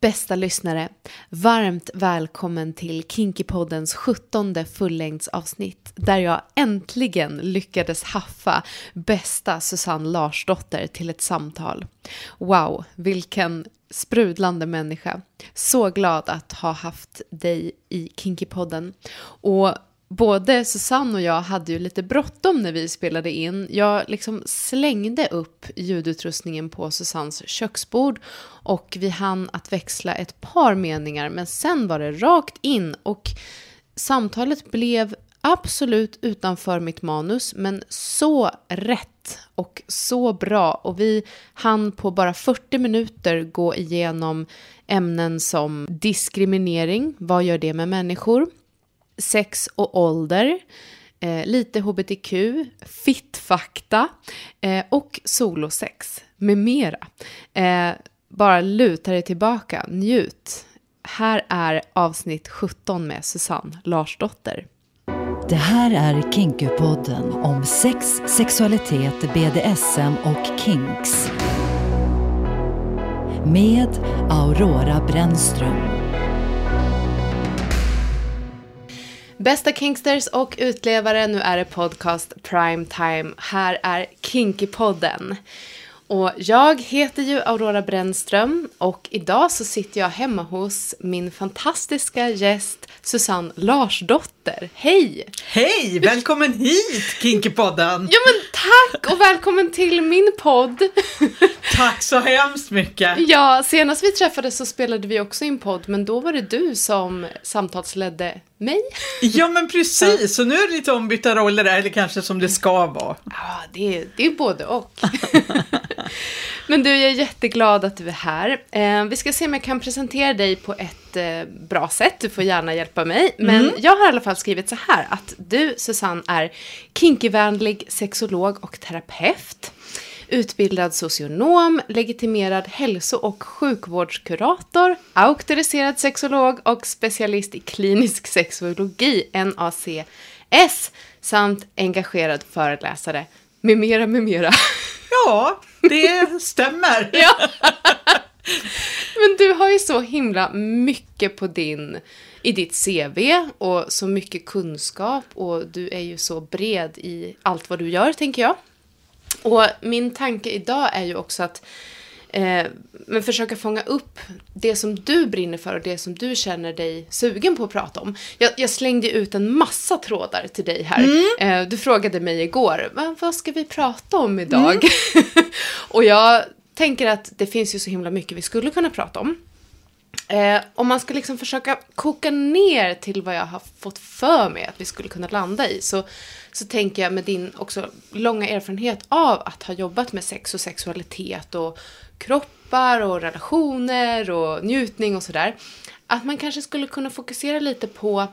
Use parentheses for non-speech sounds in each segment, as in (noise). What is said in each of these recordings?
Bästa lyssnare, varmt välkommen till Kinkypoddens 17 fullängdsavsnitt där jag äntligen lyckades haffa bästa Susanne Larsdotter till ett samtal. Wow, vilken sprudlande människa. Så glad att ha haft dig i Kinkypodden. Och både Susanne och jag hade ju lite bråttom när vi spelade in. Jag liksom slängde upp ljudutrustningen på Susannes köksbord och vi hann att växla ett par meningar men sen var det rakt in och samtalet blev absolut utanför mitt manus men så rätt och så bra och vi hann på bara 40 minuter gå igenom ämnen som diskriminering, vad gör det med människor? Sex och ålder, eh, lite hbtq, fittfakta eh, och solosex med mera. Eh, bara luta dig tillbaka, njut. Här är avsnitt 17 med Susanne Larsdotter. Det här är Kinkypodden om sex, sexualitet, BDSM och kinks. Med Aurora Brännström. Bästa Kingsters och utlevare, nu är det podcast Prime Time. Här är Kinkypodden. Och jag heter ju Aurora Brännström och idag så sitter jag hemma hos min fantastiska gäst Susanne Larsdotter. Hej! Hej! Välkommen hit Kinkypodden! Ja men tack och välkommen till min podd! (laughs) Tack så hemskt mycket! Ja, senast vi träffades så spelade vi också in podd men då var det du som samtalsledde mig. Ja men precis, så nu är det lite ombytta roller där, eller kanske som det ska vara. Ja, det är, det är både och. (laughs) men du, jag är jätteglad att du är här. Eh, vi ska se om jag kan presentera dig på ett eh, bra sätt. Du får gärna hjälpa mig. Men mm. jag har i alla fall skrivit så här att du, Susanne, är kinkyvänlig sexolog och terapeut utbildad socionom, legitimerad hälso och sjukvårdskurator, auktoriserad sexolog och specialist i klinisk sexologi, NACS, samt engagerad föreläsare, med mera, med mera. (laughs) Ja, det stämmer. (laughs) ja. Men du har ju så himla mycket på din, i ditt CV och så mycket kunskap och du är ju så bred i allt vad du gör, tänker jag. Och min tanke idag är ju också att eh, men försöka fånga upp det som du brinner för och det som du känner dig sugen på att prata om. Jag, jag slängde ut en massa trådar till dig här. Mm. Eh, du frågade mig igår, vad, ska vi prata om idag? Mm. (laughs) och jag tänker att det finns ju så himla mycket vi skulle kunna prata om. Eh, om man ska liksom försöka koka ner till vad jag har fått för mig att vi skulle kunna landa i så, så tänker jag med din också långa erfarenhet av att ha jobbat med sex och sexualitet och kroppar och relationer och njutning och sådär. Att man kanske skulle kunna fokusera lite på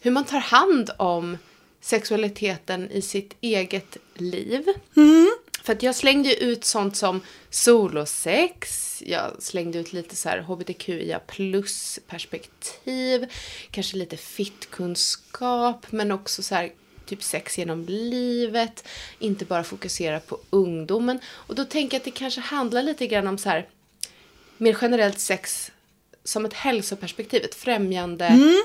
hur man tar hand om sexualiteten i sitt eget liv. Mm. För att jag slängde ut sånt som solosex, jag slängde ut lite så här hbtqia plus perspektiv, kanske lite fittkunskap, men också så här typ sex genom livet, inte bara fokusera på ungdomen. Och då tänker jag att det kanske handlar lite grann om så här mer generellt sex som ett hälsoperspektiv, ett främjande. Mm.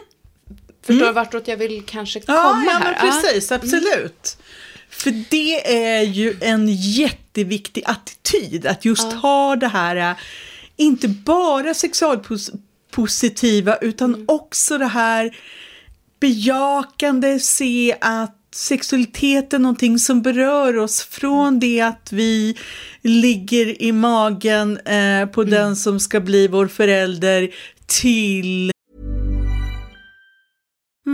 Förstår mm. vartåt jag vill kanske komma ja, ja, här? Ja, men precis, absolut. För det är ju en jätteviktig attityd, att just ja. ha det här, äh, inte bara sexualpositiva, utan mm. också det här bejakande, se att sexualitet är någonting som berör oss från mm. det att vi ligger i magen eh, på mm. den som ska bli vår förälder till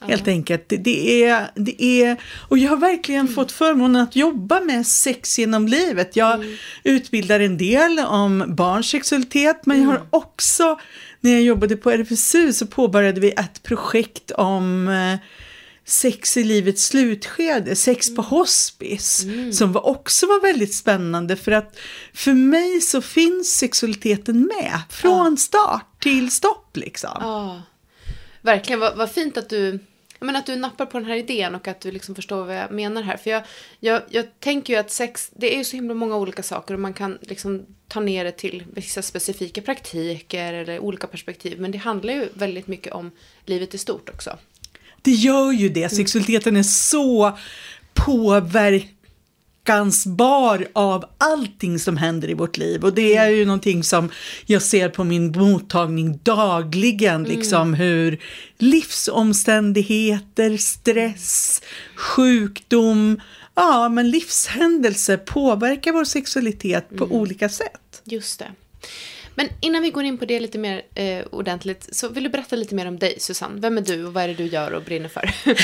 Helt enkelt. Det, det, är, det är, och jag har verkligen fått förmånen att jobba med sex genom livet. Jag utbildar en del om barns sexualitet, men jag har också, när jag jobbade på RFSU så påbörjade vi ett projekt om eh, sex i livets slutskede, sex på hospice, som var också var väldigt spännande för att för mig så finns sexualiteten med från start till stopp liksom. Ja, verkligen. Vad, vad fint att du, jag menar, att du nappar på den här idén och att du liksom förstår vad jag menar här. För jag, jag, jag tänker ju att sex, det är ju så himla många olika saker och man kan liksom ta ner det till vissa specifika praktiker eller olika perspektiv. Men det handlar ju väldigt mycket om livet i stort också. Det gör ju det. Sexualiteten är så påverkansbar av allting som händer i vårt liv. Och det är ju någonting som jag ser på min mottagning dagligen. Liksom hur livsomständigheter, stress, sjukdom, ja men livshändelser påverkar vår sexualitet på olika sätt. Just det. Men innan vi går in på det lite mer eh, ordentligt så vill du berätta lite mer om dig, Susanne. Vem är du och vad är det du gör och brinner för? (laughs)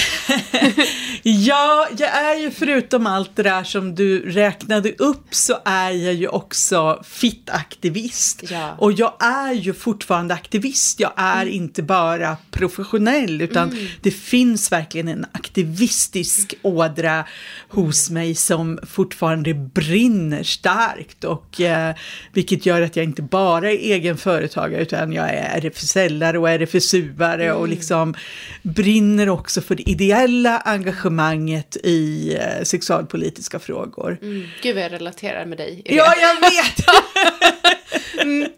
Ja, jag är ju förutom allt det där som du räknade upp så är jag ju också fit-aktivist. Ja. Och jag är ju fortfarande aktivist. Jag är inte bara professionell utan det finns verkligen en aktivistisk ådra hos mig som fortfarande brinner starkt. Och, eh, vilket gör att jag inte bara är egen företagare utan jag är RFSL-are och RFSU-are och liksom brinner också för det ideella engagemanget i eh, sexualpolitiska frågor. Mm. Gud vad jag relaterar med dig. Ja, jag vet! (laughs) Mm.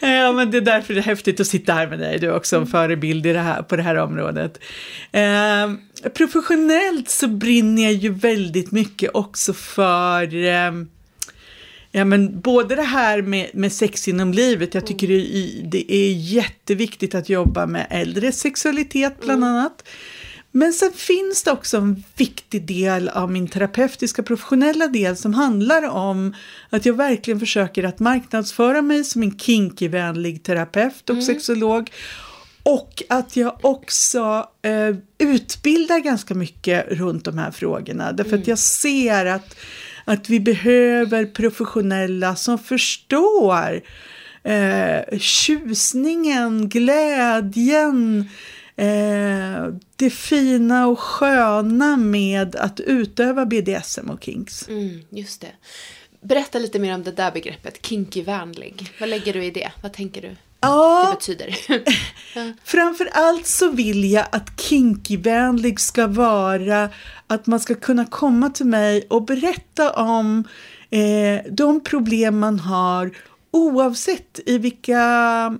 Ja, men det är därför det är häftigt att sitta här med dig. Du är också en förebild i det här, på det här området. Eh, professionellt så brinner jag ju väldigt mycket också för eh, Ja, men både det här med, med sex inom livet, jag tycker det, är- det är jätteviktigt att jobba med äldres sexualitet bland annat. Men sen finns det också en viktig del av min terapeutiska professionella del som handlar om att jag verkligen försöker att marknadsföra mig som en kinky-vänlig terapeut och sexolog. Och att jag också eh, utbildar ganska mycket runt de här frågorna. Därför att jag ser att, att vi behöver professionella som förstår eh, tjusningen, glädjen, eh, det fina och sköna med att utöva BDSM och kinks. Mm, just det. Berätta lite mer om det där begreppet, kinky-vänlig. Vad lägger du i det? Vad tänker du Ja. det betyder? (laughs) Framför allt så vill jag att kinky-vänlig ska vara att man ska kunna komma till mig och berätta om eh, de problem man har oavsett i vilka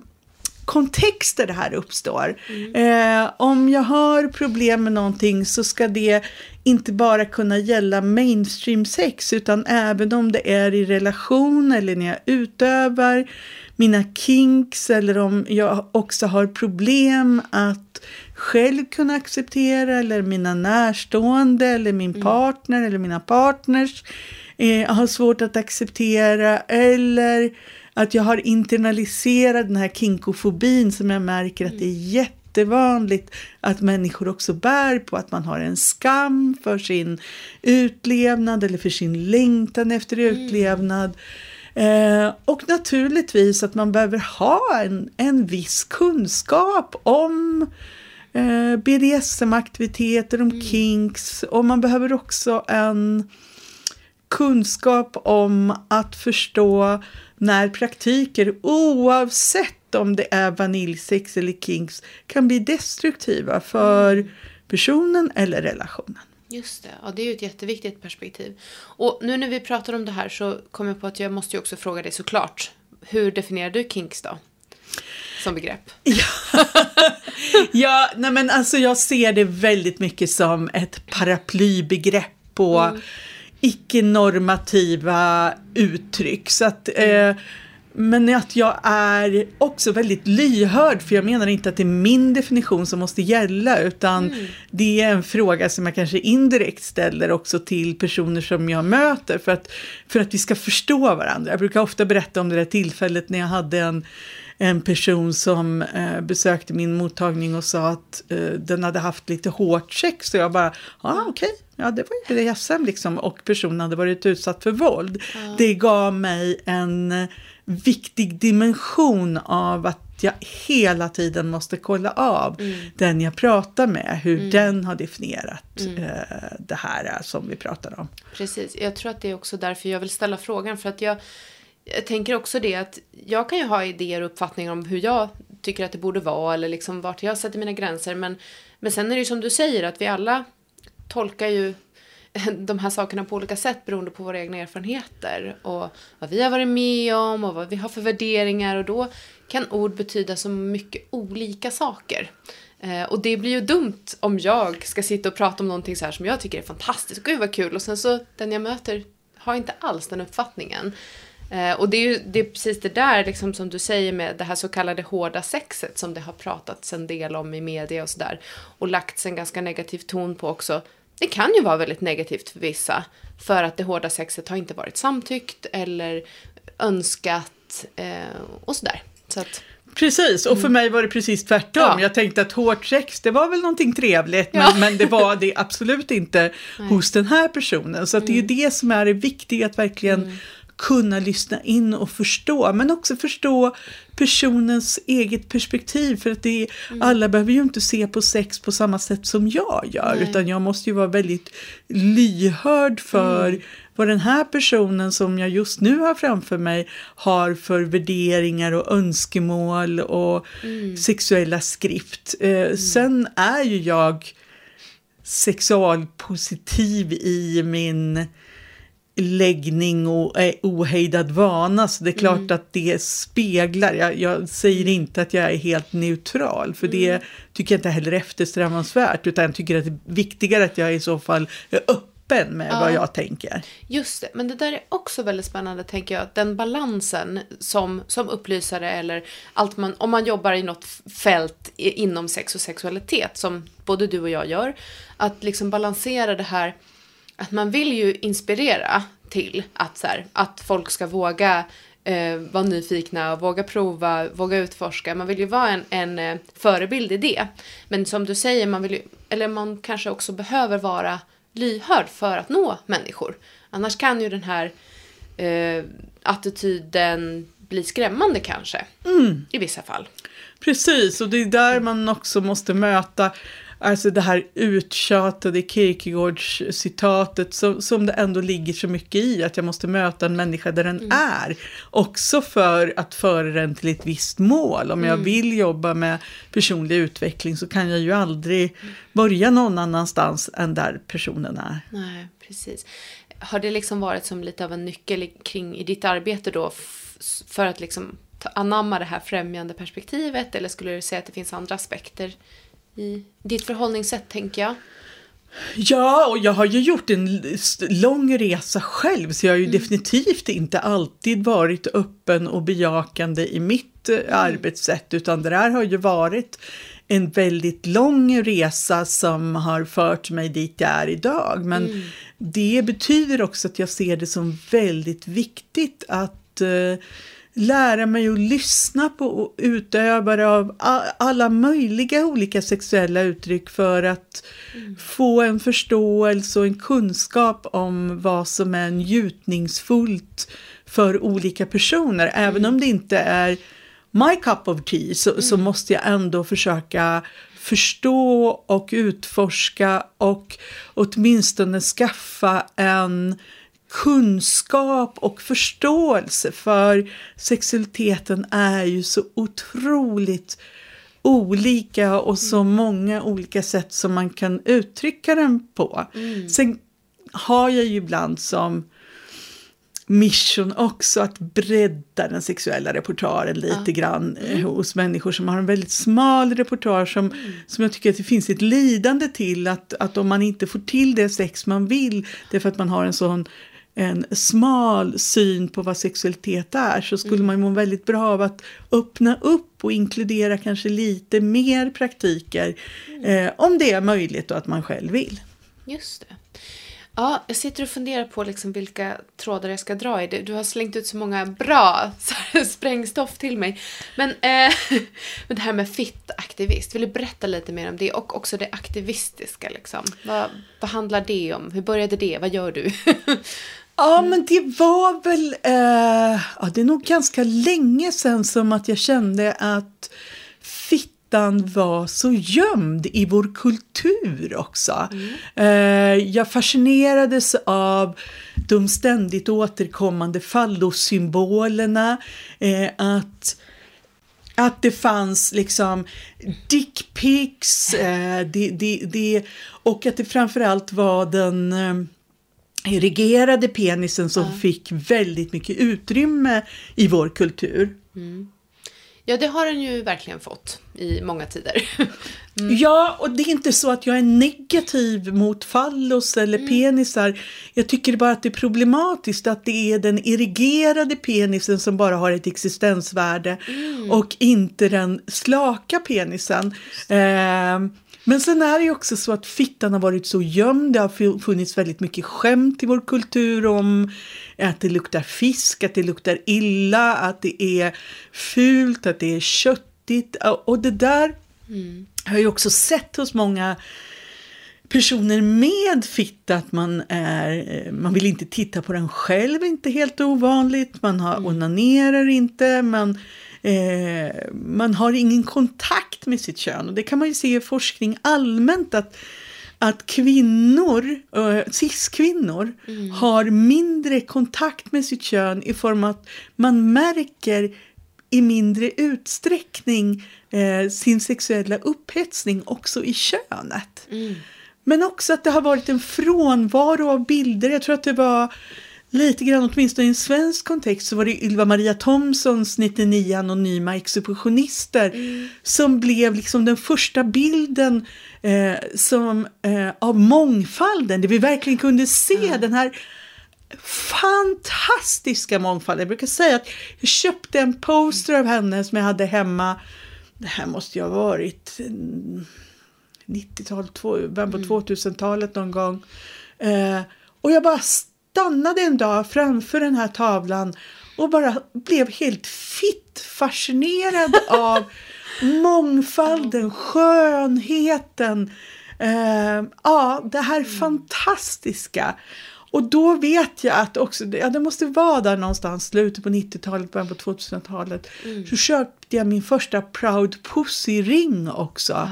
kontexter det här uppstår. Eh, om jag har problem med någonting så ska det inte bara kunna gälla mainstream sex utan även om det är i relation eller när jag utövar mina kinks eller om jag också har problem att själv kunna acceptera eller mina närstående eller min partner eller mina partners eh, har svårt att acceptera eller att jag har internaliserat den här kinkofobin som jag märker att det är jättevanligt att människor också bär på att man har en skam för sin utlevnad eller för sin längtan efter utlevnad. Eh, och naturligtvis att man behöver ha en, en viss kunskap om eh, BDSM-aktiviteter, om kinks och man behöver också en kunskap om att förstå när praktiker, oavsett om det är vaniljsex eller kinks, kan bli destruktiva för personen eller relationen. Just det, ja, det är ju ett jätteviktigt perspektiv. Och nu när vi pratar om det här så kommer jag på att jag måste ju också fråga dig såklart. Hur definierar du kinks då? Som begrepp. Ja, (laughs) nej men alltså jag ser det väldigt mycket som ett paraplybegrepp på icke-normativa uttryck. Så att, eh, men att jag är också väldigt lyhörd, för jag menar inte att det är min definition som måste gälla, utan det är en fråga som jag kanske indirekt ställer också till personer som jag möter, för att, för att vi ska förstå varandra. Jag brukar ofta berätta om det där tillfället när jag hade en en person som eh, besökte min mottagning och sa att eh, den hade haft lite hårt sex. Så jag bara, ja ah, okej, ja det var ju BDSM liksom. Och personen hade varit utsatt för våld. Det gav mig en viktig dimension av att jag hela tiden måste kolla av den jag pratar med, hur den har definierat eh, det här eh, som vi pratar om. Precis, jag tror att det är också därför jag vill ställa frågan. För att jag, jag tänker också det att jag kan ju ha idéer och uppfattningar om hur jag tycker att det borde vara eller liksom vart jag sätter mina gränser. Men, men sen är det ju som du säger att vi alla tolkar ju (laughs) de här sakerna på olika sätt beroende på våra egna erfarenheter och vad vi har varit med om och vad vi har för värderingar och då kan ord betyda så mycket olika saker. Eh, och det blir ju dumt om jag ska sitta och prata om någonting så här som jag tycker är fantastiskt, gud vad kul och sen så den jag möter har inte alls den uppfattningen. Eh, och det är ju det är precis det där liksom, som du säger med det här så kallade hårda sexet som det har pratats en del om i media och sådär. Och lagts en ganska negativ ton på också. Det kan ju vara väldigt negativt för vissa. För att det hårda sexet har inte varit samtyckt eller önskat eh, och sådär. Så att, Precis, och för mig var det precis tvärtom. Ja. Jag tänkte att hårt sex, det var väl någonting trevligt, Ja. men, men det var det absolut inte (laughs) hos den här personen. Så det är ju det som är det viktiga, att verkligen kunna lyssna in och förstå, men också förstå personens eget perspektiv. För att det är, alla behöver ju inte se på sex på samma sätt som jag gör, Nej. utan jag måste ju vara väldigt lyhörd för vad den här personen som jag just nu har framför mig har för värderingar och önskemål och sexuella skript. Eh, Sen är ju jag sexualpositiv i min läggning och eh, ohejdad vana. Så det är klart att det speglar. Jag, jag säger inte att jag är helt neutral, för det tycker jag inte heller är eftersträvansvärt, utan jag tycker att det är viktigare att jag i så fall är öppen med vad jag tänker. Just det, men det där är också väldigt spännande tänker jag. Den balansen som, som upplysare eller allt man, om man jobbar i något fält inom sex och sexualitet som både du och jag gör. Att liksom balansera det här, att man vill ju inspirera till att, så här, att folk ska våga eh, vara nyfikna, våga prova, våga utforska. Man vill ju vara en, en eh, förebild i det. Men som du säger, man vill ju, eller man kanske också behöver vara lyhörd för att nå människor. Annars kan ju den här eh, attityden bli skrämmande kanske. I vissa fall. Precis, och det är där man också måste möta Alltså det här uttjatade Kierkegaards citatet som, som det ändå ligger så mycket i, att jag måste möta en människa där den är. Också för att föra den till ett visst mål. Om jag vill jobba med personlig utveckling så kan jag ju aldrig börja någon annanstans än där personen är. Nej, precis. Har det liksom varit som lite av en nyckel kring i ditt arbete då för att liksom anamma det här främjande perspektivet eller skulle du säga att det finns andra aspekter i ditt förhållningssätt tänker jag? Ja, och jag har ju gjort en lång resa själv, så jag har ju definitivt inte alltid varit öppen och bejakande i mitt eh, arbetssätt, utan det där har ju varit en väldigt lång resa som har fört mig dit jag är idag. Men det betyder också att jag ser det som väldigt viktigt att eh, lära mig att lyssna på utövare av alla möjliga olika sexuella uttryck för att få en förståelse och en kunskap om vad som är njutningsfullt för olika personer. Även om det inte är my cup of tea så, så måste jag ändå försöka förstå och utforska och åtminstone skaffa en kunskap och förståelse för sexualiteten är ju så otroligt olika och så många olika sätt som man kan uttrycka den på. Sen har jag ju ibland som mission också att bredda den sexuella repertoaren lite grann eh, hos människor som har en väldigt smal repertoar som, som jag tycker att det finns ett lidande till att, att om man inte får till det sex man vill, det är för att man har en sån en smal syn på vad sexualitet är så skulle man ju må väldigt bra av att öppna upp och inkludera kanske lite mer praktiker eh, om det är möjligt och att man själv vill. Just det. Ja, jag sitter och funderar på liksom vilka trådar jag ska dra i. Du- Du har slängt ut så många bra (laughs) så här, sprängstoff till mig. Men, eh, (laughs) men det här med fit-aktivist, vill du berätta lite mer om det? Och också det aktivistiska liksom. Vad, vad handlar det om? Hur började det? Vad gör du? (laughs) Ja, men det var väl, eh, ja, det är nog ganska länge sedan som att jag kände att fittan var så gömd i vår kultur också. Eh, jag fascinerades av de ständigt återkommande fallosymbolerna, eh, att att det fanns liksom dickpics eh, det, det, det, och att det framförallt var den eh, erigerade penisen som fick väldigt mycket utrymme i vår kultur. Ja, det har den ju verkligen fått i många tider. (laughs) Ja, och det är inte så att jag är negativ mot fallos eller penisar. Jag tycker bara att det är problematiskt att det är den erigerade penisen som bara har ett existensvärde och inte den slaka penisen. Eh, men sen är det ju också så att fittan har varit så gömd. Det har fu- funnits väldigt mycket skämt i vår kultur om att det luktar fisk, att det luktar illa, att det är fult, att det är köttigt. Och det där jag har ju också sett hos många personer med fitta att man är, eh, man vill inte titta på den själv, inte helt ovanligt, man har, onanerar inte, man, eh, man har ingen kontakt med sitt kön. Och det kan man ju se i forskning allmänt att att kvinnor, eh, cis-kvinnor, har mindre kontakt med sitt kön i form av att man märker i mindre utsträckning eh, sin sexuella upphetsning också i könet. Men också att det har varit en frånvaro av bilder. Jag tror att det var lite grann, åtminstone i en svensk kontext, så var det Ylva Maria Thomsons 99 anonyma exhibitionister som blev liksom den första bilden eh, som, eh, av mångfalden, där vi verkligen kunde se den här fantastiska mångfalden. Jag brukar säga att jag köpte en poster av henne som jag hade hemma. Det här måste ju ha varit mm, 90-talet, två- början på 2000-talet någon gång. Eh, och jag bara stannade en dag framför den här tavlan och bara blev helt fitt fascinerad (laughs) av mångfalden, skönheten, eh, ja, det här fantastiska. Och då vet jag att också, ja, det måste vara där någonstans, slutet på 90-talet, början på 2000-talet, så köpte jag min första Proud Pussy-ring också.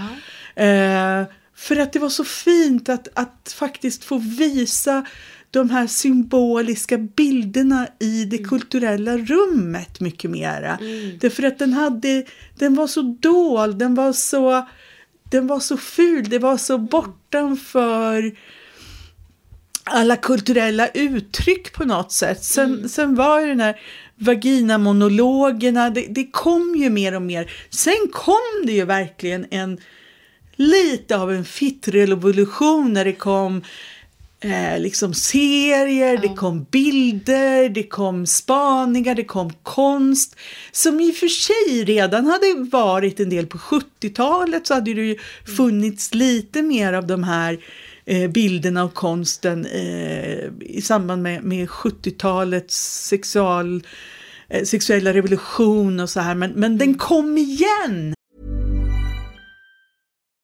Eh, för att det var så fint att, att faktiskt få visa de här symboliska bilderna i det kulturella rummet mycket mera. Därför att den hade, den var så dold, den var så, den var så ful, det var så bortanför alla kulturella uttryck på något sätt. Sen, sen var ju den här vaginamonologerna, det, det kom ju mer och mer. Sen kom det ju verkligen en lite av en fittrevolution när det kom eh, liksom serier, det kom bilder, det kom spaningar, det kom konst. Som i och för sig redan hade varit en del på 70-talet så hade det ju funnits lite mer av de här eh, bilderna och konsten eh, i samband med, med 70-talets sexual, eh, sexuella revolution och så här. Men, men den kom igen!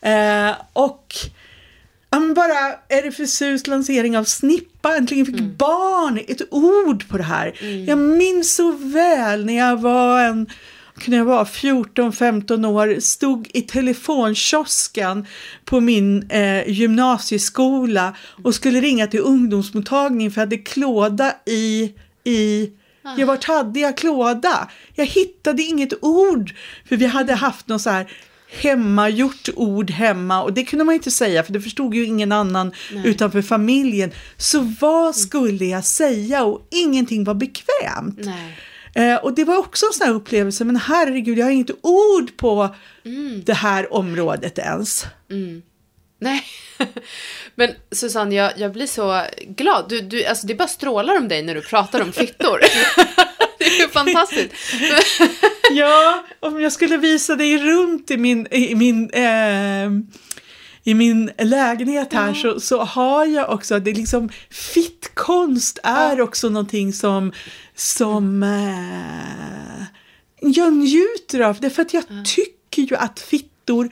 Eh, och ja, men bara RFSUs lansering av Snippa, äntligen fick barn. Ett ord på det här. Jag minns så väl när jag var en kunde jag vara 14-15 år, stod i telefonkiosken på min eh, gymnasieskola och skulle ringa till ungdomsmottagningen för jag hade klåda i, i Ja, vart hade jag klåda? Jag hittade inget ord, för vi hade haft något så här hemmagjort ord hemma och det kunde man inte säga för det förstod ju ingen annan utanför familjen. Så vad skulle jag säga och ingenting var bekvämt. Nej. Eh, och det var också en sån här upplevelse, men herregud, jag har inget ord på det här området ens. Nej. (laughs) Men Susanne, jag, jag blir så glad. Du, du, alltså, det bara strålar om dig när du pratar om fittor. (laughs) det är fantastiskt. (laughs) Ja, om jag skulle visa dig runt i min, i min, eh, i min lägenhet här så, så har jag också, det är liksom fittkonst är också någonting som, som eh, jag njuter av. Därför att jag tycker ju att fittor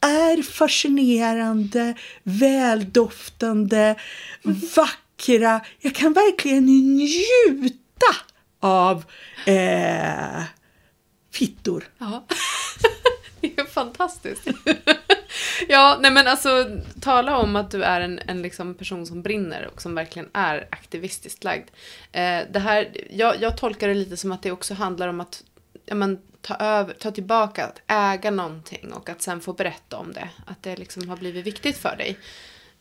är fascinerande, väldoftande, vackra. Jag kan verkligen njuta av eh, fittor. Ja. (laughs) Det är fantastiskt. (laughs) ja, nej men alltså tala om att du är en, en liksom person som brinner och som verkligen är aktivistiskt lagd. Eh, det här, jag, jag tolkar det lite som att det också handlar om att ja, men, ta, över, ta tillbaka, att äga någonting och att sen få berätta om det. Att det liksom har blivit viktigt för dig.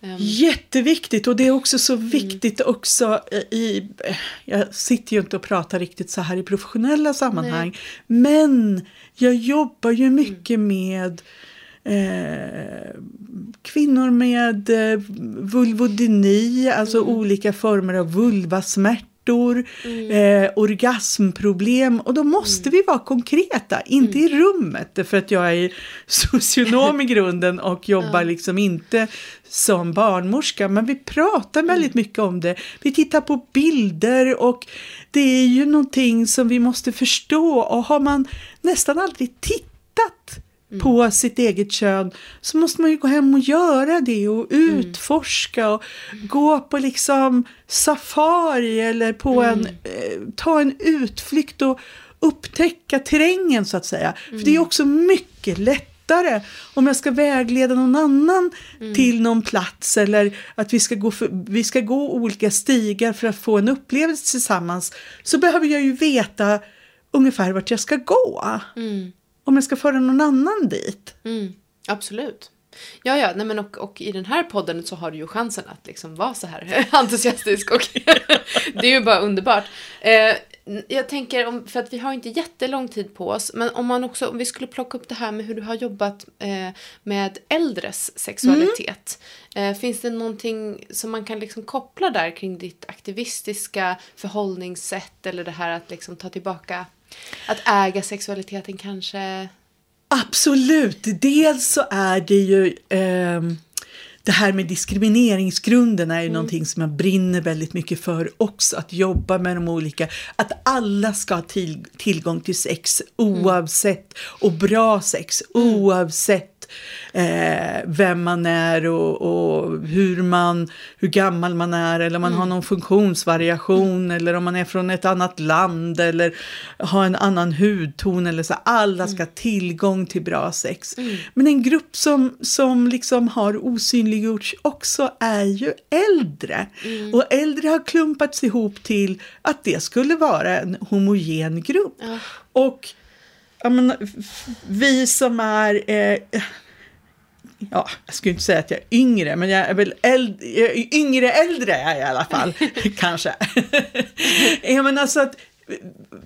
Ehm, Jätteviktigt och det är också så viktigt också i, jag sitter ju inte och pratar riktigt så här i professionella sammanhang, men jag jobbar ju mycket med eh, kvinnor med eh, vulvodyni, alltså olika former av vulvasmärtor, eh, orgasmproblem. Och då måste vi vara konkreta, inte i rummet, för att jag är socionom i grunden och (laughs) jobbar liksom inte som barnmorska, men vi pratar väldigt mycket om det. Vi tittar på bilder och det är ju någonting som vi måste förstå. Och har man nästan aldrig tittat på sitt eget kön så måste man ju gå hem och göra det och utforska och gå på liksom safari eller på en, eh, ta en utflykt och upptäcka terrängen så att säga. För det är också mycket lättare om jag ska vägleda någon annan till någon plats eller att vi ska, gå för, vi ska gå olika stigar för att få en upplevelse tillsammans så behöver jag ju veta ungefär vart jag ska gå om jag ska föra någon annan dit. Mm, absolut. Ja, ja, nej men och, och i den här podden så har du ju chansen att liksom vara så här (laughs) entusiastisk och (laughs) det är ju bara underbart. Eh, jag tänker, om, för att vi har inte jättelång tid på oss, men om man också, om vi skulle plocka upp det här med hur du har jobbat eh, med äldres sexualitet. Eh, finns det någonting som man kan liksom koppla där kring ditt aktivistiska förhållningssätt eller det här att liksom ta tillbaka, att äga sexualiteten kanske? Absolut, dels så är det ju ehm, det här med diskrimineringsgrunderna är ju någonting som jag brinner väldigt mycket för också, att jobba med de olika, att alla ska ha till, tillgång till sex oavsett, och bra sex oavsett eh, vem man är och, och, hur, man, hur gammal man är eller om man har någon funktionsvariation eller om man är från ett annat land eller har en annan hudton eller så. Alla ska ha tillgång till bra sex. Men en grupp som, som liksom har osynliggjorts också är ju äldre. Och äldre har klumpats ihop till att det skulle vara en homogen grupp. Och jag menar, vi som är, eh, ja, jag skulle inte säga att jag är yngre, men jag är väl äldre, yngre äldre är jag i alla fall, (laughs) kanske. jag menar så att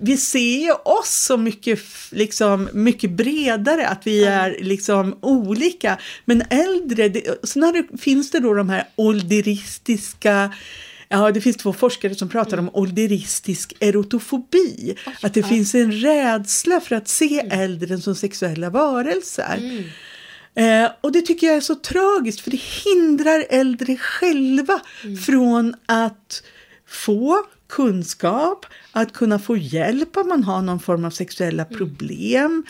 vi ser ju oss så mycket, liksom, mycket bredare, att vi är liksom olika. Men äldre, det, sen det, finns det då de här ålderistiska Ja, det finns två forskare som pratar om ålderistisk erotofobi. Att det finns en rädsla för att se äldre som sexuella varelser. Eh, och det tycker jag är så tragiskt för det hindrar äldre själva från att få kunskap, att kunna få hjälp om man har någon form av sexuella problem,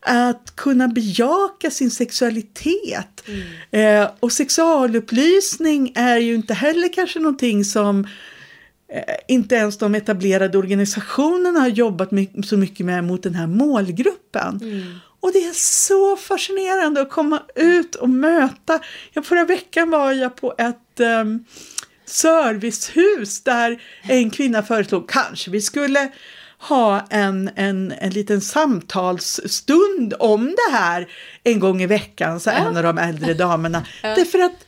att kunna bejaka sin sexualitet. Eh, och sexualupplysning är ju inte heller kanske någonting som eh, inte ens de etablerade organisationerna har jobbat så mycket med mot den här målgruppen. Och det är så fascinerande att komma ut och möta. Ja, förra veckan var jag på ett ehm, servicehus där en kvinna föreslog. Kanske vi skulle ha en, en, en liten samtalsstund om det här en gång i veckan, så en av de äldre damerna. (laughs) Därför att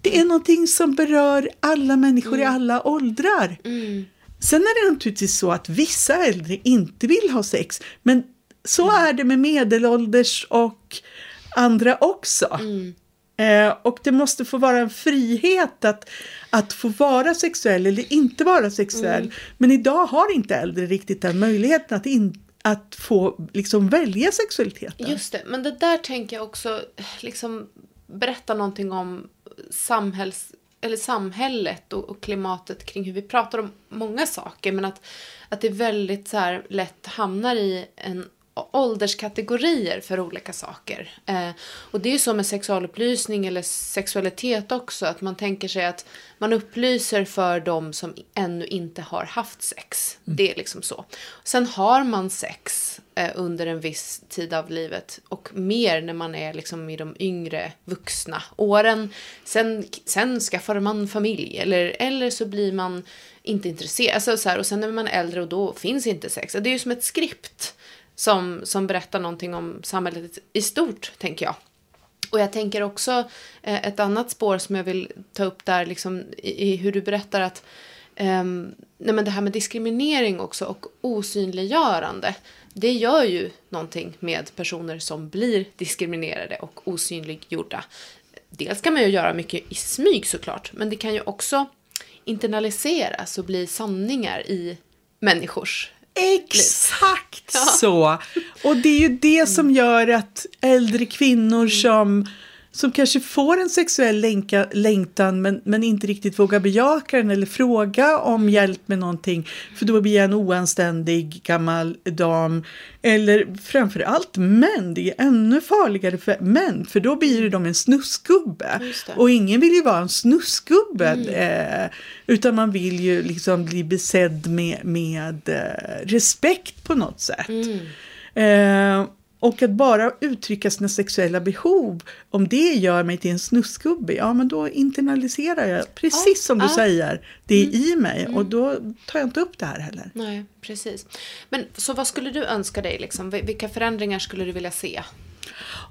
det är någonting som berör alla människor i alla åldrar. Sen är det naturligtvis så att vissa äldre inte vill ha sex, men så är det med medelålders och andra också. Eh, och det måste få vara en frihet att, att få vara sexuell eller inte vara sexuell. Men idag har inte äldre riktigt den möjligheten att, in, att få liksom välja sexualiteten. Just det, men det där tänker jag också liksom berätta någonting om samhälls, eller samhället och, och klimatet kring hur vi pratar om många saker. Men att, att det väldigt så här lätt hamnar i en ålderskategorier för olika saker. Eh, och det är ju så med sexualupplysning eller sexualitet också, att man tänker sig att man upplyser för de som ännu inte har haft sex. Det är liksom så. Sen har man sex eh, under en viss tid av livet och mer när man är liksom i de yngre vuxna åren. Sen, sen skaffar man familj eller, eller så blir man inte intresserad. Alltså, så här, och sen är man äldre och då finns inte sex. Det är ju som ett skript som, som berättar någonting om samhället i stort, tänker jag. Och jag tänker också eh, ett annat spår som jag vill ta upp där, liksom, i, i hur du berättar att eh, nej men det här med diskriminering också och osynliggörande. Det gör ju någonting med personer som blir diskriminerade och osynliggjorda. Dels kan man ju göra mycket i smyg såklart, men det kan ju också internaliseras och bli sanningar i människors Exakt Ja. så! Och det är ju det som gör att äldre kvinnor som, som kanske får en sexuell länka, längtan men, men inte riktigt vågar bejaka den eller fråga om hjälp med någonting för då blir jag en oanständig gammal dam. Eller framför allt män, det är ännu farligare för män för då blir de en det. Och ingen vill ju vara en snusgubbe eh, utan man vill ju liksom bli besedd med, med eh, respekt på något sätt. Eh, och att bara uttrycka sina sexuella behov, om det gör mig till en snusgubbe, ja men då internaliserar jag, precis som du säger, det i mig och då tar jag inte upp det här heller. Nej, precis. Men så vad skulle du önska dig liksom? Vil- Vilka förändringar skulle du vilja se?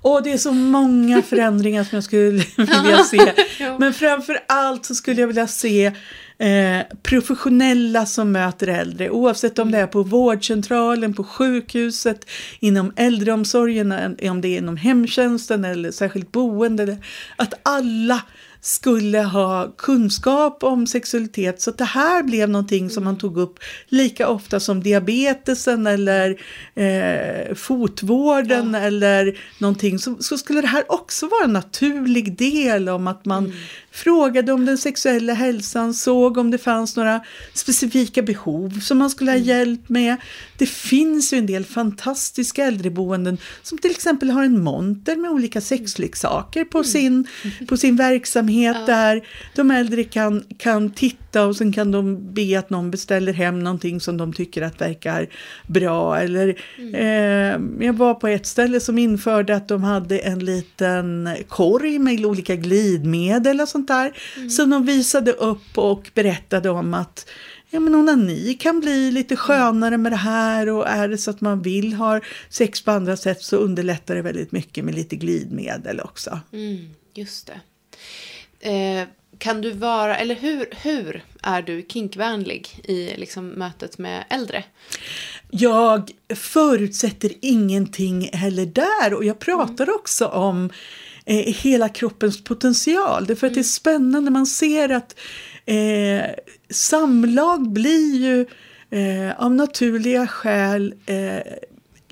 Och det är så många (laughs) förändringar som jag skulle vilja se. (laughs) Men framför allt så skulle jag vilja se eh, professionella som möter äldre, oavsett om det är på vårdcentralen, på sjukhuset, inom äldreomsorgen, eh, om det är inom hemtjänsten eller särskilt boende. Att alla skulle ha kunskap om sexualitet. Så att det här blev någonting som man tog upp lika ofta som diabetesen eller eh, fotvården eller någonting. Så, så skulle det här också vara en naturlig del om att man frågade om den sexuella hälsan, såg om det fanns några specifika behov som man skulle ha hjälp med. Det finns ju en del fantastiska äldreboenden som till exempel har en monter med olika sexleksaker på, sin, på sin verksamhet där de äldre kan, kan titta och sen kan de be att någon beställer hem någonting som de tycker att verkar bra. Eller, eh, jag var på ett ställe som införde att de hade en liten korg med olika glidmedel och sånt där. Som de visade upp och berättade om att Ja men onani kan bli lite skönare med det här och är det så att man vill ha sex på andra sätt så underlättar det väldigt mycket med lite glidmedel också. Mm, just det. Eh, kan du vara, eller hur, hur är du kinkvänlig i liksom, mötet med äldre? Jag förutsätter ingenting heller där och jag pratar också om eh, hela kroppens potential. Därför att det är spännande, man ser att eh, samlag blir ju eh, av naturliga skäl eh,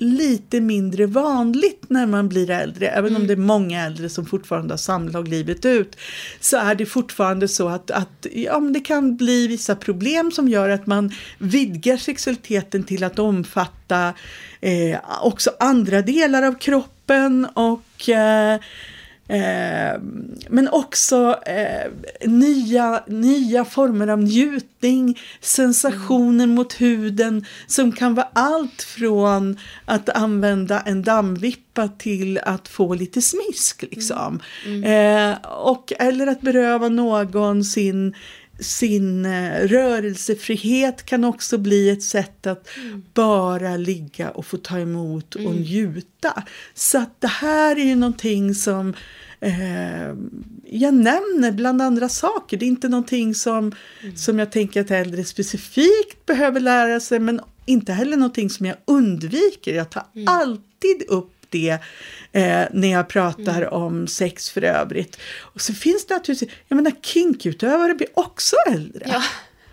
lite mindre vanligt när man blir äldre. Även om det är många äldre som fortfarande har samlag livet ut så är det fortfarande så att, att ja, men det kan bli vissa problem som gör att man vidgar sexualiteten till att omfatta eh, också andra delar av kroppen och eh, Eh, men också eh, nya, nya former av njutning, sensationer mot huden som kan vara allt från att använda en dammvippa till att få lite smisk. Liksom. Eh, och, eller att beröva någon sin sin eh, rörelsefrihet kan också bli ett sätt att bara ligga och få ta emot och njuta. Så att det här är ju någonting som eh, jag nämner bland andra saker. Det är inte någonting som, som jag tänker att äldre specifikt behöver lära sig men inte heller någonting som jag undviker. Jag tar alltid upp det eh, när jag pratar om sex för övrigt. Och så finns det naturligtvis, jag menar kinkutövare blir också äldre. Ja.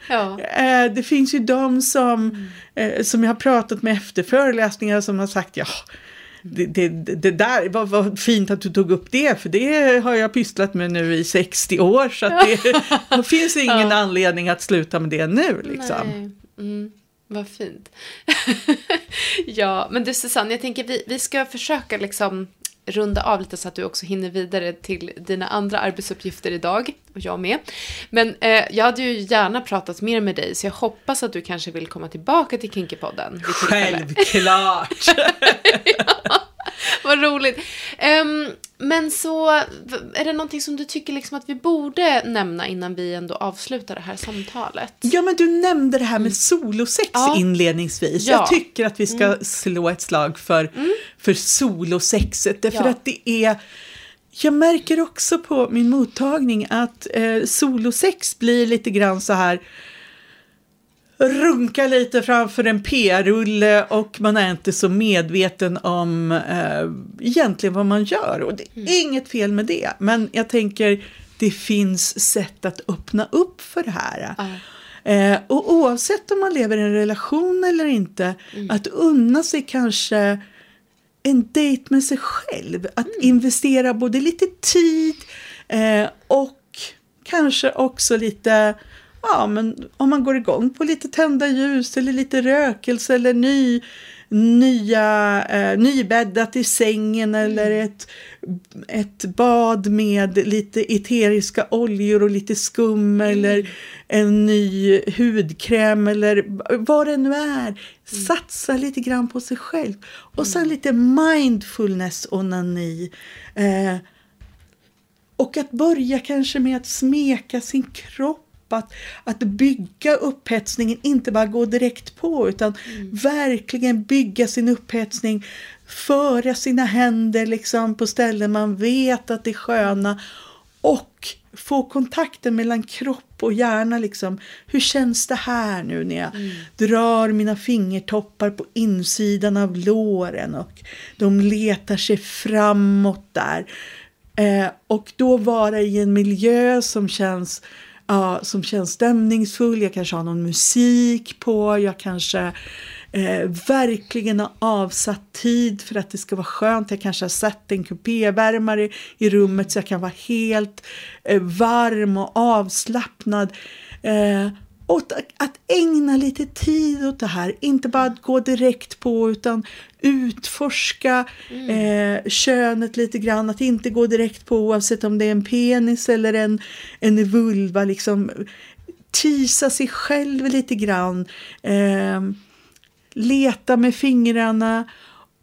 Ja. Eh, det finns ju de som, eh, som jag har pratat med efter föreläsningar som har sagt ja, det, det, det där var, var fint att du tog upp det för det har jag pysslat med nu i 60 år så det, (laughs) det finns ingen anledning att sluta med det nu liksom. Nej. Mm, vad fint. (laughs) ja, men du Susanne, jag tänker vi, vi ska försöka liksom runda av lite så att du också hinner vidare till dina andra arbetsuppgifter idag. Och jag med. Men eh, jag hade ju gärna pratat mer med dig så jag hoppas att du kanske vill komma tillbaka till Kinkypodden. vid tillfälle. (laughs) (laughs) (laughs) Vad roligt. Ehm, men så, är det någonting som du tycker liksom att vi borde nämna innan vi ändå avslutar det här samtalet? Ja, men du nämnde det här med solosex Ja. inledningsvis. Ja. Jag tycker att vi ska slå ett slag för, för solosexet. Därför Ja. att det är... Jag märker också på min mottagning att eh, solosex blir lite grann så här runka lite framför en p-rulle och man är inte så medveten om eh, egentligen vad man gör. Och det är inget fel med det, men jag tänker det finns sätt att öppna upp för det här. Eh, och oavsett om man lever i en relation eller inte, att unna sig kanske en dejt med sig själv. Att investera både lite tid eh, och kanske också lite, ja men om man går igång på lite tända ljus eller lite rökelse eller ny, nya, eh, nybäddat i sängen eller ett, ett bad med lite eteriska oljor och lite skum eller en ny hudkräm eller vad det nu är. Satsa lite grann på sig själv. Och sen lite mindfulness onani. Eh, och att börja kanske med att smeka sin kropp. Att, att bygga upphetsningen, inte bara gå direkt på utan verkligen bygga sin upphetsning. Föra sina händer liksom på ställen man vet att det är sköna. Och få kontakten mellan kropp och hjärna. Liksom. Hur känns det här nu när jag drar mina fingertoppar på insidan av låren och de letar sig framåt där. Eh, och då vara i en miljö som känns ja, som känns stämningsfull. Jag kanske har någon musik på. Jag kanske eh, verkligen har avsatt tid för att det ska vara skönt. Jag kanske har satt en kupévärmare i rummet så jag kan vara helt eh, varm och avslappnad. Eh, och att ägna lite tid åt det här, inte bara att gå direkt på utan utforska mm. eh, könet lite grann, att inte gå direkt på oavsett om det är en penis eller en, en vulva, liksom. Tisa sig själv lite grann, eh, leta med fingrarna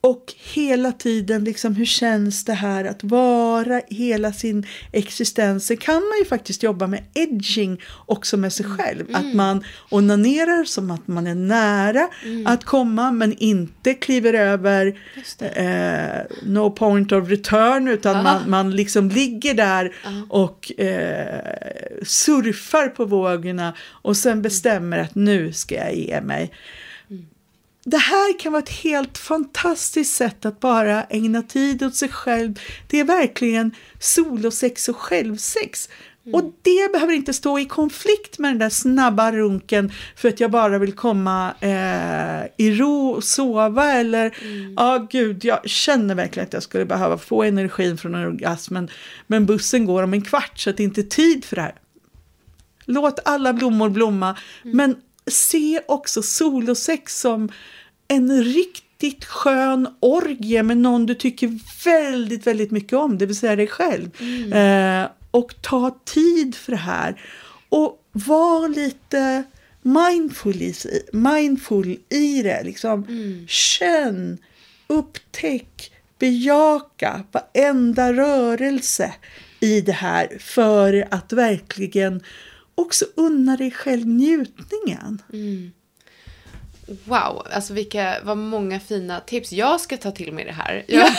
och hela tiden, liksom, hur känns det här att vara hela sin existens? Sen kan man ju faktiskt jobba med edging också med sig själv. Mm. Att man onanerar som att man är nära mm. att komma men inte kliver över eh, no point of return utan man, man liksom ligger där Aha. och eh, surfar på vågorna och sen bestämmer att nu ska jag ge mig det här kan vara ett helt fantastiskt sätt att bara ägna tid åt sig själv. Det är verkligen solosex och självsex. Mm. Och det behöver inte stå i konflikt med den där snabba runken för att jag bara vill komma eh, i ro och sova eller ja mm. ah, gud jag känner verkligen att jag skulle behöva få energin från orgasmen men bussen går om en kvart så att det inte är tid för det här. Låt alla blommor blomma mm. men se också solosex som en riktigt skön orgie med någon du tycker väldigt, väldigt mycket om, det vill säga dig själv. Mm. Eh, och ta tid för det här. Och var lite mindful i, mindful i det. Liksom. Mm. Känn, upptäck, bejaka varenda rörelse i det här för att verkligen också unna dig själv njutningen. Mm. Wow, alltså vilka, vad många fina tips. Jag ska ta till mig det här. Jag... (laughs)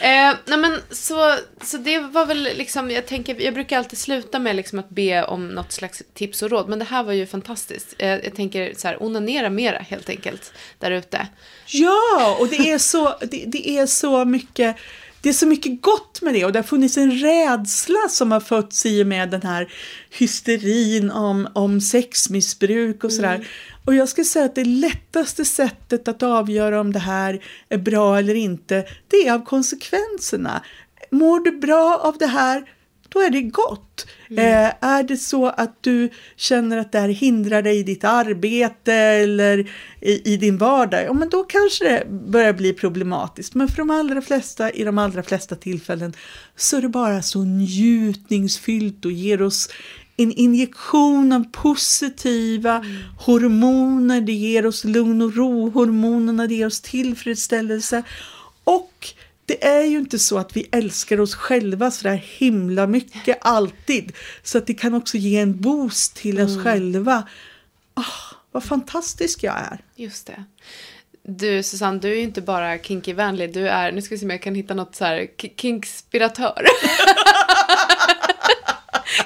eh, nej men så, så det var väl liksom, jag tänker, jag brukar alltid sluta med liksom att be om något slags tips och råd. Men det här var ju fantastiskt. Eh, jag tänker så här, onanera mera helt enkelt där ute. Ja, och det är så, det, det är så mycket det är så mycket gott med det och det har funnits en rädsla som har fötts i och med den här hysterin om, om sexmissbruk och sådär. Mm. Och jag ska säga att det lättaste sättet att avgöra om det här är bra eller inte, det är av konsekvenserna. Mår du bra av det här, då är det gott. Mm. Eh, är det så att du känner att det här hindrar dig i ditt arbete eller i, i, din vardag, ja men då kanske det börjar bli problematiskt. Men för de allra flesta, i de allra flesta tillfällen, så är det bara så njutningsfyllt och ger oss en injektion av positiva mm. hormoner, det ger oss lugn och ro, hormonerna det ger oss tillfredsställelse och det är ju inte så att vi älskar oss själva så där himla mycket alltid. Så att det kan också ge en boost till oss mm. själva. Oh, vad fantastisk jag är. Just det. Du Susanne, du är ju inte bara kinky-vänlig, du är, nu ska vi se om jag kan hitta något så här, kinkspiratör. (laughs)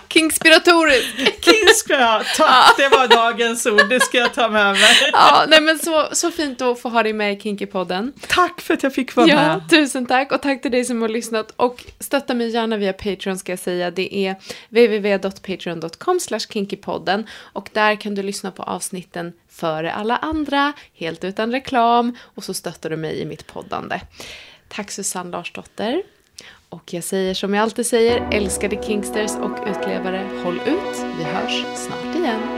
Kingspiratorisk. Kingspira, tack, det var dagens ord, det ska jag ta med mig. Ja, nej men så, så fint att få ha dig med i Kinky-podden. Tack för att jag fick vara ja, med. Tusen tack och tack till dig som har lyssnat och stötta mig gärna via Patreon ska jag säga. Det är www.patreon.com kinkypodden och där kan du lyssna på avsnitten före alla andra, helt utan reklam och så stöttar du mig i mitt poddande. Tack Susanne Larsdotter. Och jag säger som jag alltid säger, älskade Kingsters och utlevare, håll ut. Vi hörs snart igen.